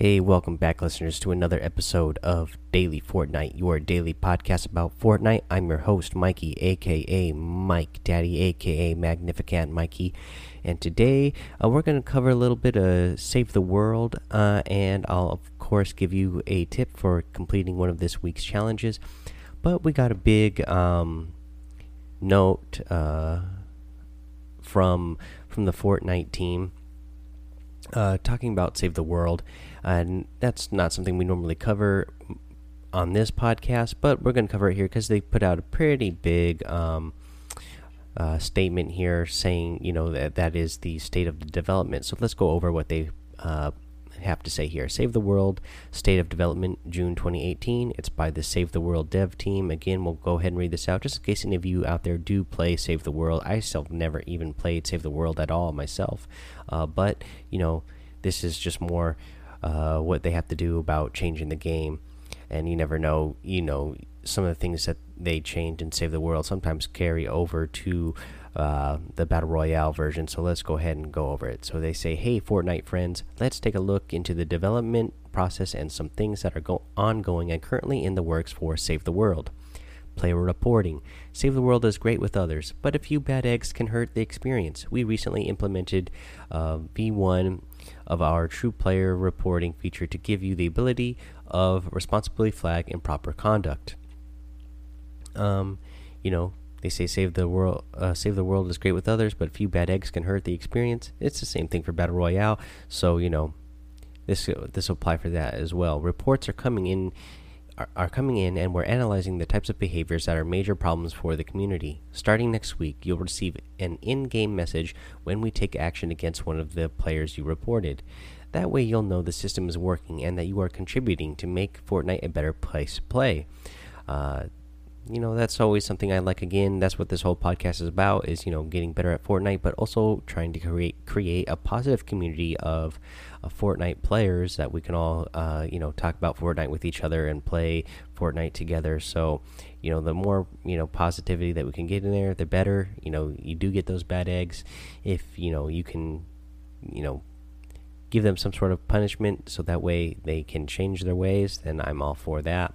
Hey, welcome back, listeners, to another episode of Daily Fortnite, your daily podcast about Fortnite. I'm your host, Mikey, aka Mike Daddy, aka Magnificent Mikey, and today uh, we're going to cover a little bit of Save the World, uh, and I'll, of course, give you a tip for completing one of this week's challenges. But we got a big um, note uh, from from the Fortnite team uh, talking about Save the World, and that's not something we normally cover on this podcast, but we're going to cover it here because they put out a pretty big um, uh, statement here saying, you know, that that is the state of the development. So let's go over what they uh, have to say here. Save the World State of Development, June 2018. It's by the Save the World dev team. Again, we'll go ahead and read this out just in case any of you out there do play Save the World. I still never even played Save the World at all myself, uh, but you know, this is just more uh, what they have to do about changing the game. And you never know, you know, some of the things that they change and Save the World sometimes carry over to uh, the Battle Royale version. So let's go ahead and go over it. So they say, hey, Fortnite friends, let's take a look into the development process and some things that are ongoing and currently in the works for Save the World. Player reporting. Save the World is great with others, but a few bad eggs can hurt the experience. We recently implemented uh, V1 of our true player reporting feature to give you the ability of responsibly flag improper conduct. Um, you know, they say save the world, uh, save the world is great with others, but a few bad eggs can hurt the experience. It's the same thing for battle royale. So you know, this this will apply for that as well. Reports are coming in are, coming in and we're analyzing the types of behaviors that are major problems for the community. Starting next week, you'll receive an in game message when we take action against one of the players you reported. That way, you'll know the system is working and that you are contributing to make Fortnite a better place to play. Uh, you know that's always something I like. Again, that's what this whole podcast is about: is you know getting better at Fortnite, but also trying to create create a positive community of, of Fortnite players that we can all uh, you know talk about Fortnite with each other and play Fortnite together. So you know the more you know positivity that we can get in there, the better. You know you do get those bad eggs if you know you can you know give them some sort of punishment so that way they can change their ways. Then I'm all for that.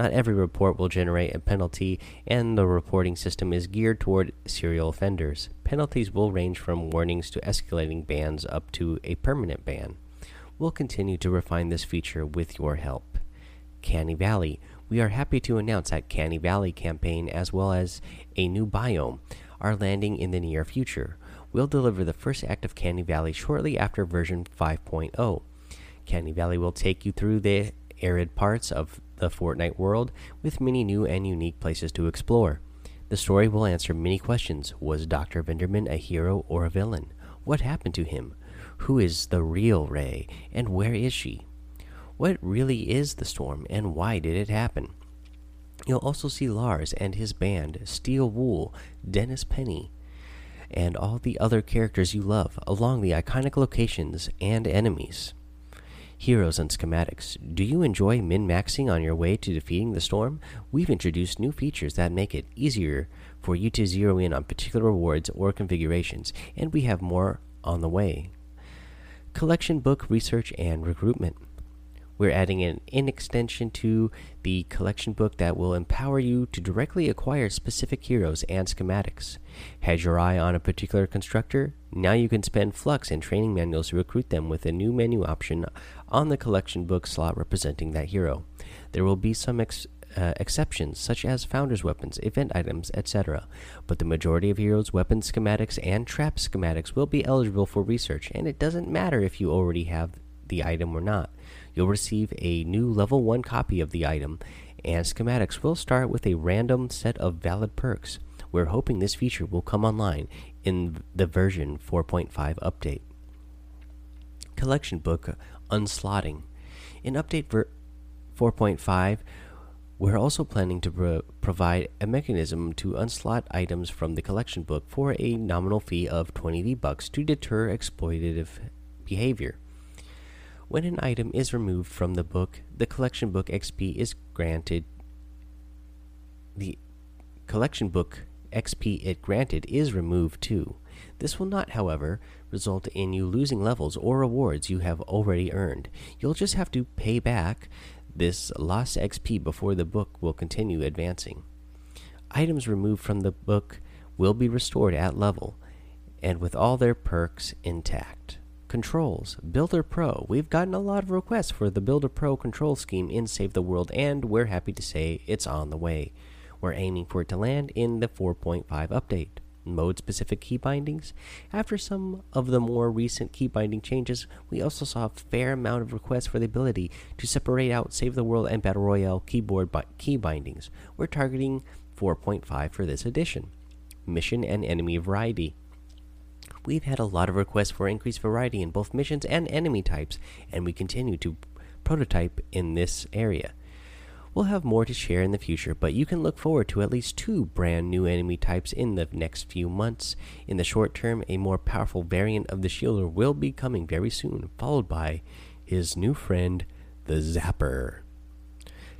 Not every report will generate a penalty, and the reporting system is geared toward serial offenders. Penalties will range from warnings to escalating bans up to a permanent ban. We'll continue to refine this feature with your help. Canny Valley. We are happy to announce that Canny Valley campaign as well as a new biome are landing in the near future. We'll deliver the first act of Canny Valley shortly after version 5.0. Canny Valley will take you through the arid parts of the Fortnite world with many new and unique places to explore. The story will answer many questions. Was Dr. Vinderman a hero or a villain? What happened to him? Who is the real Ray, and where is she? What really is the storm, and why did it happen? You'll also see Lars and his band, Steel Wool, Dennis Penny, and all the other characters you love, along the iconic locations and enemies. Heroes and Schematics. Do you enjoy min maxing on your way to defeating the storm? We've introduced new features that make it easier for you to zero in on particular rewards or configurations, and we have more on the way. Collection book research and recruitment. We're adding an in extension to the collection book that will empower you to directly acquire specific heroes and schematics. Had your eye on a particular constructor? Now you can spend flux in training manuals to recruit them with a new menu option on the collection book slot representing that hero. There will be some ex uh, exceptions, such as founder's weapons, event items, etc., but the majority of heroes' weapon schematics and trap schematics will be eligible for research, and it doesn't matter if you already have the item or not. You'll receive a new level 1 copy of the item, and schematics will start with a random set of valid perks. We're hoping this feature will come online in the version 4.5 update. Collection Book Unslotting. In Update 4.5, we're also planning to pro provide a mechanism to unslot items from the collection book for a nominal fee of 20 V-Bucks to deter exploitative behavior. When an item is removed from the book, the collection book XP is granted. The collection book XP it granted is removed too. This will not, however, result in you losing levels or rewards you have already earned. You'll just have to pay back this lost XP before the book will continue advancing. Items removed from the book will be restored at level and with all their perks intact. Controls Builder Pro. We've gotten a lot of requests for the Builder Pro control scheme in Save the World, and we're happy to say it's on the way. We're aiming for it to land in the 4.5 update. Mode specific key bindings. After some of the more recent key binding changes, we also saw a fair amount of requests for the ability to separate out Save the World and Battle Royale keyboard key bindings. We're targeting 4.5 for this edition. Mission and enemy variety. We've had a lot of requests for increased variety in both missions and enemy types, and we continue to prototype in this area. We'll have more to share in the future, but you can look forward to at least two brand new enemy types in the next few months. In the short term, a more powerful variant of the Shielder will be coming very soon, followed by his new friend, the Zapper.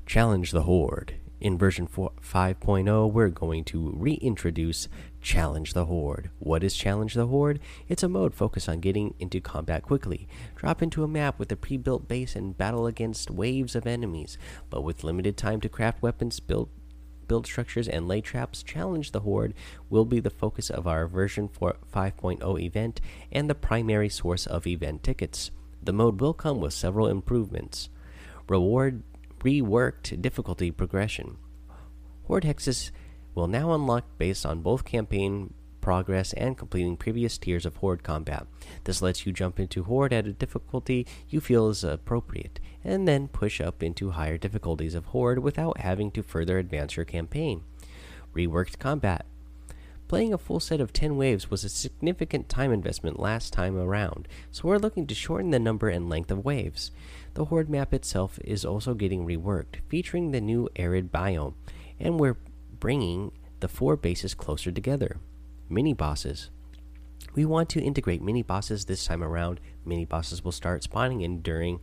Challenge the Horde. In version 5.0, we're going to reintroduce Challenge the Horde. What is Challenge the Horde? It's a mode focused on getting into combat quickly. Drop into a map with a pre built base and battle against waves of enemies. But with limited time to craft weapons, build, build structures, and lay traps, Challenge the Horde will be the focus of our version 5.0 event and the primary source of event tickets. The mode will come with several improvements. Reward reworked difficulty progression. Horde Hexes will now unlock based on both campaign progress and completing previous tiers of Horde combat. This lets you jump into Horde at a difficulty you feel is appropriate, and then push up into higher difficulties of Horde without having to further advance your campaign. Reworked combat. Playing a full set of 10 waves was a significant time investment last time around, so we're looking to shorten the number and length of waves. The Horde map itself is also getting reworked, featuring the new arid biome, and we're bringing the four bases closer together. Mini bosses. We want to integrate mini bosses this time around. Mini bosses will start spawning in during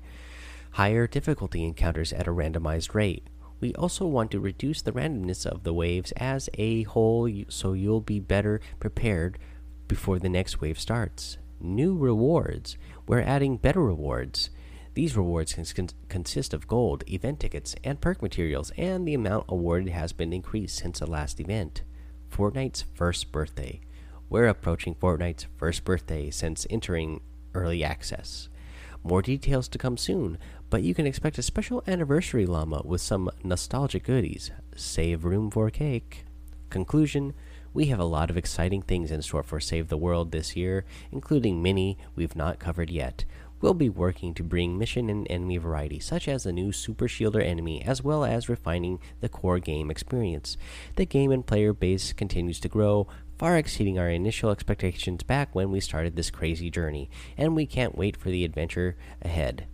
higher difficulty encounters at a randomized rate. We also want to reduce the randomness of the waves as a whole so you'll be better prepared before the next wave starts. New rewards. We're adding better rewards. These rewards can consist of gold, event tickets, and perk materials, and the amount awarded has been increased since the last event. Fortnite's first birthday. We're approaching Fortnite's first birthday since entering early access. More details to come soon, but you can expect a special anniversary llama with some nostalgic goodies. Save room for cake. Conclusion We have a lot of exciting things in store for Save the World this year, including many we've not covered yet We'll be working to bring mission and enemy variety, such as the new Super Shielder enemy, as well as refining the core game experience. The game and player base continues to grow, far exceeding our initial expectations back when we started this crazy journey, and we can't wait for the adventure ahead.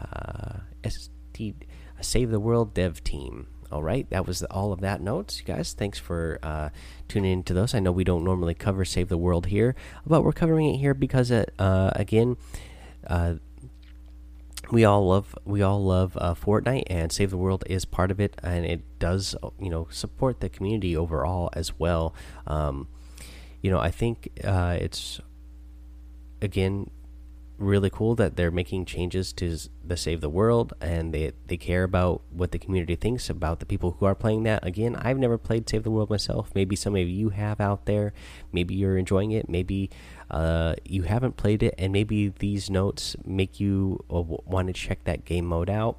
Uh, SD, Save the World dev team. All right, that was all of that notes, you guys. Thanks for uh, tuning into those. I know we don't normally cover Save the World here, but we're covering it here because, it, uh, again, uh, we all love we all love uh, Fortnite, and Save the World is part of it, and it does you know support the community overall as well. Um, you know, I think uh, it's again really cool that they're making changes to the Save the World, and they they care about what the community thinks about the people who are playing that. Again, I've never played Save the World myself. Maybe some of you have out there. Maybe you're enjoying it. Maybe uh, you haven't played it, and maybe these notes make you uh, want to check that game mode out.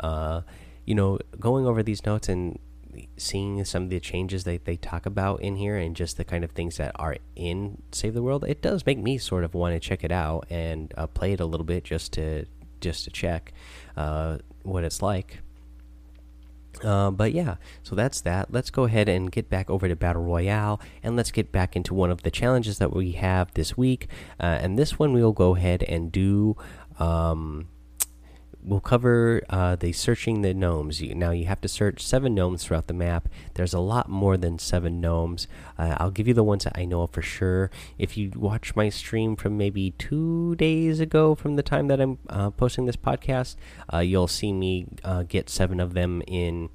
Uh, you know, going over these notes and seeing some of the changes that they talk about in here and just the kind of things that are in Save the World, it does make me sort of want to check it out and uh, play it a little bit just to just to check uh, what it's like. Uh, but yeah, so that's that. Let's go ahead and get back over to Battle Royale and let's get back into one of the challenges that we have this week. Uh, and this one we will go ahead and do. Um, we'll cover uh, the searching the gnomes. Now you have to search seven gnomes throughout the map. There's a lot more than seven gnomes. Uh, I'll give you the ones that I know for sure. If you watch my stream from maybe two days ago, from the time that I'm uh, posting this podcast, uh, you'll see me uh, get seven of them in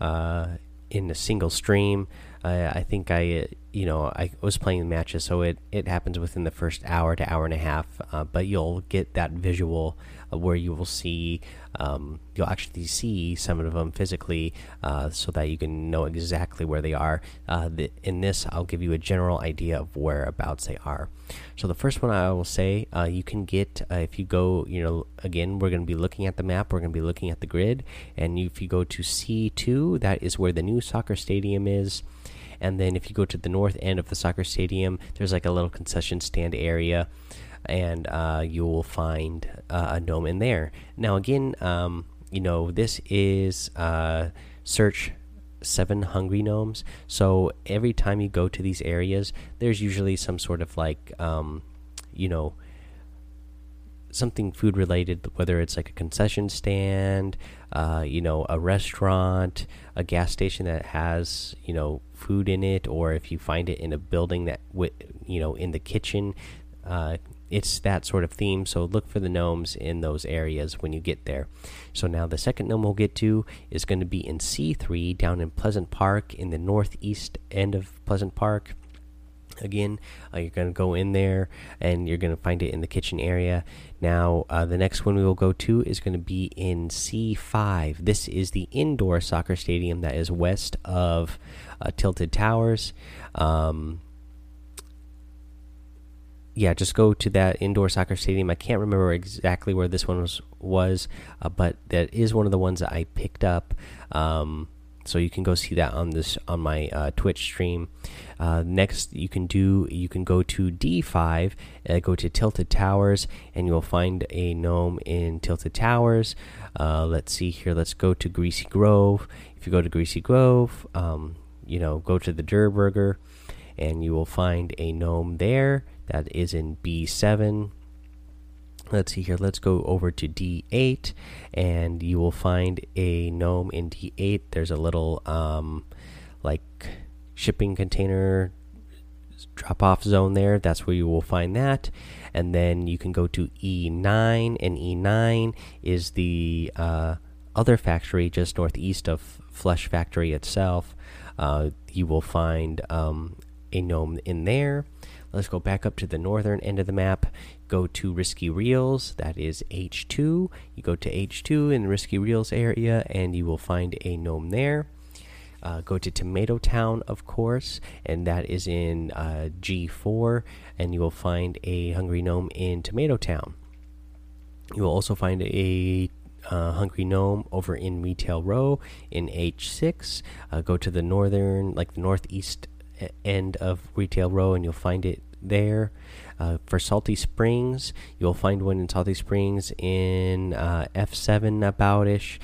uh, in a single stream. I think I you know I was playing matches, so it it happens within the first hour to hour and a half. Uh, but you'll get that visual uh, where you will see um, you'll actually see some of them physically, uh, so that you can know exactly where they are. Uh, the, in this, I'll give you a general idea of whereabouts they are. So the first one I will say uh, you can get if you go, you know, again we're going to be looking at the map, we're going to be looking at the grid, and if you go to C two, that is where the new soccer stadium is and then if you go to the north end of the soccer stadium, there's like a little concession stand area, and uh, you will find uh, a gnome in there. Now, again, um, you know this is uh, search seven hungry gnomes. So every time you go to these areas, there's usually some sort of like, um, you know something food related, whether it's like a concession stand, uh, you know, a restaurant, a gas station that has you know food in it, or if you find it in a building that with you know in the kitchen, uh, it's that sort of theme. So look for the gnomes in those areas when you get there. So now the second gnome we'll get to is going to be in C3 down in Pleasant Park in the northeast end of Pleasant Park again uh, you're going to go in there and you're going to find it in the kitchen area. Now uh, the next one we will go to is going to be in c5 this is the indoor soccer stadium that is west of uh, tilted towers. Um, yeah just go to that indoor soccer stadium. I can't remember exactly where this one was was uh, but that is one of the ones that i picked up. Um, so you can go see that on this on my uh, Twitch stream. Uh, next, you can do you can go to D5, uh, go to Tilted Towers, and you'll find a gnome in Tilted Towers. Uh, let's see here. Let's go to Greasy Grove. If you go to Greasy Grove, um, you know, go to the Durr Burger, and you will find a gnome there that is in B7 let's see here. Let's go over to d8 and you will find a gnome in d8 there's a little um like shipping container drop off zone there. That's where you will find that. And then you can go to e9 and e9 is the uh, other factory just northeast of Flush Factory itself. Uh, you will find um, a gnome in there. Let's go back up to the northern end of the map go to Risky Reels, that is H2. You go to H2 in the Risky Reels area, and you will find a gnome there. Uh, go to Tomato Town, of course, and that is in uh, G4, and you will find a hungry gnome in Tomato Town. You will also find a uh, hungry gnome over in Retail Row in H6. Uh, go to the northern, like the northeast end of Retail Row, and you'll find it there. Uh, for Salty Springs, you'll find one in Salty Springs in uh, F7 about ish.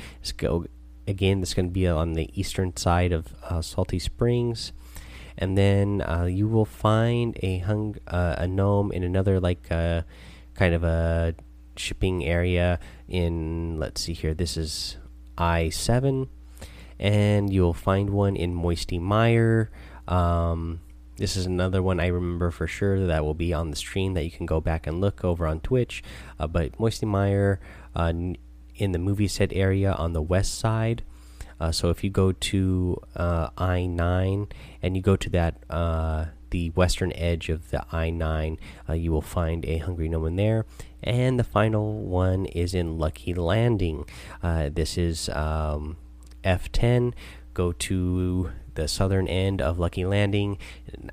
Again. This is going to be on the eastern side of uh, Salty Springs, and then uh, you will find a hung uh, a gnome in another like uh, kind of a shipping area in. Let's see here. This is I seven, and you'll find one in Moisty Mire. Um, this is another one I remember for sure that will be on the stream that you can go back and look over on Twitch. Uh, but Moisty Mire uh, in the movie set area on the west side. Uh, so if you go to uh, I nine and you go to that uh, the western edge of the I nine, uh, you will find a hungry gnome there. And the final one is in Lucky Landing. this is um, F ten. Go to the southern end of Lucky Landing.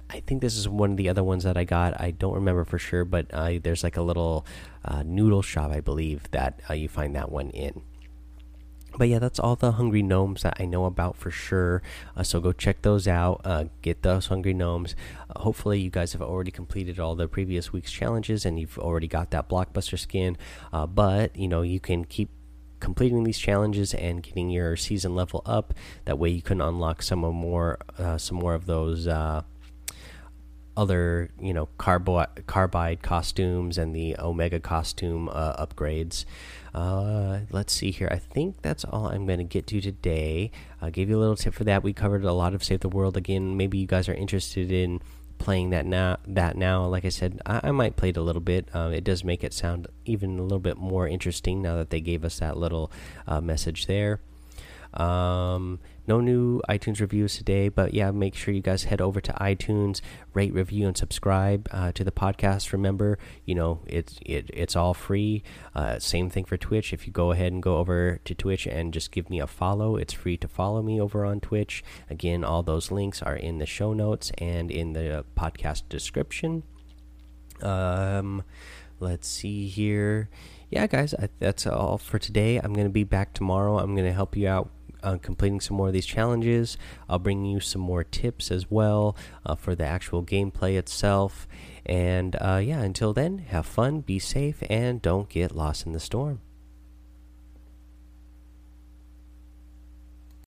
I think this is one of the other ones that I got. I don't remember for sure, but uh, there's like a little uh, noodle shop, I believe, that uh, you find that one in. But yeah, that's all the hungry gnomes that I know about for sure. Uh, so go check those out. Uh, get those hungry gnomes. Uh, hopefully, you guys have already completed all the previous week's challenges and you've already got that blockbuster skin. but you know, you can keep completing these challenges and getting your season level up. That way, you can unlock some more, uh, some more of those uh, other, you know, carbo carbide costumes and the Omega costume uh, upgrades. Uh, let's see here. I think that's all I'm going to get to today. I gave you a little tip for that. We covered a lot of Save the World again. Maybe you guys are interested in playing that now. That now, like I said, I, I might play it a little bit. Uh, it does make it sound even a little bit more interesting now that they gave us that little uh, message there. Um, no new iTunes reviews today, but yeah, make sure you guys head over to iTunes, rate, review, and subscribe uh, to the podcast. Remember, you know it's it, it's all free. Uh, same thing for Twitch. If you go ahead and go over to Twitch and just give me a follow, it's free to follow me over on Twitch. Again, all those links are in the show notes and in the podcast description. Um, let's see here. Yeah, guys, that's all for today. I'm going to be back tomorrow. I'm going to help you out uh, completing some more of these challenges. I'll bring you some more tips as well uh, for the actual gameplay itself. And uh, yeah, until then, have fun, be safe, and don't get lost in the storm.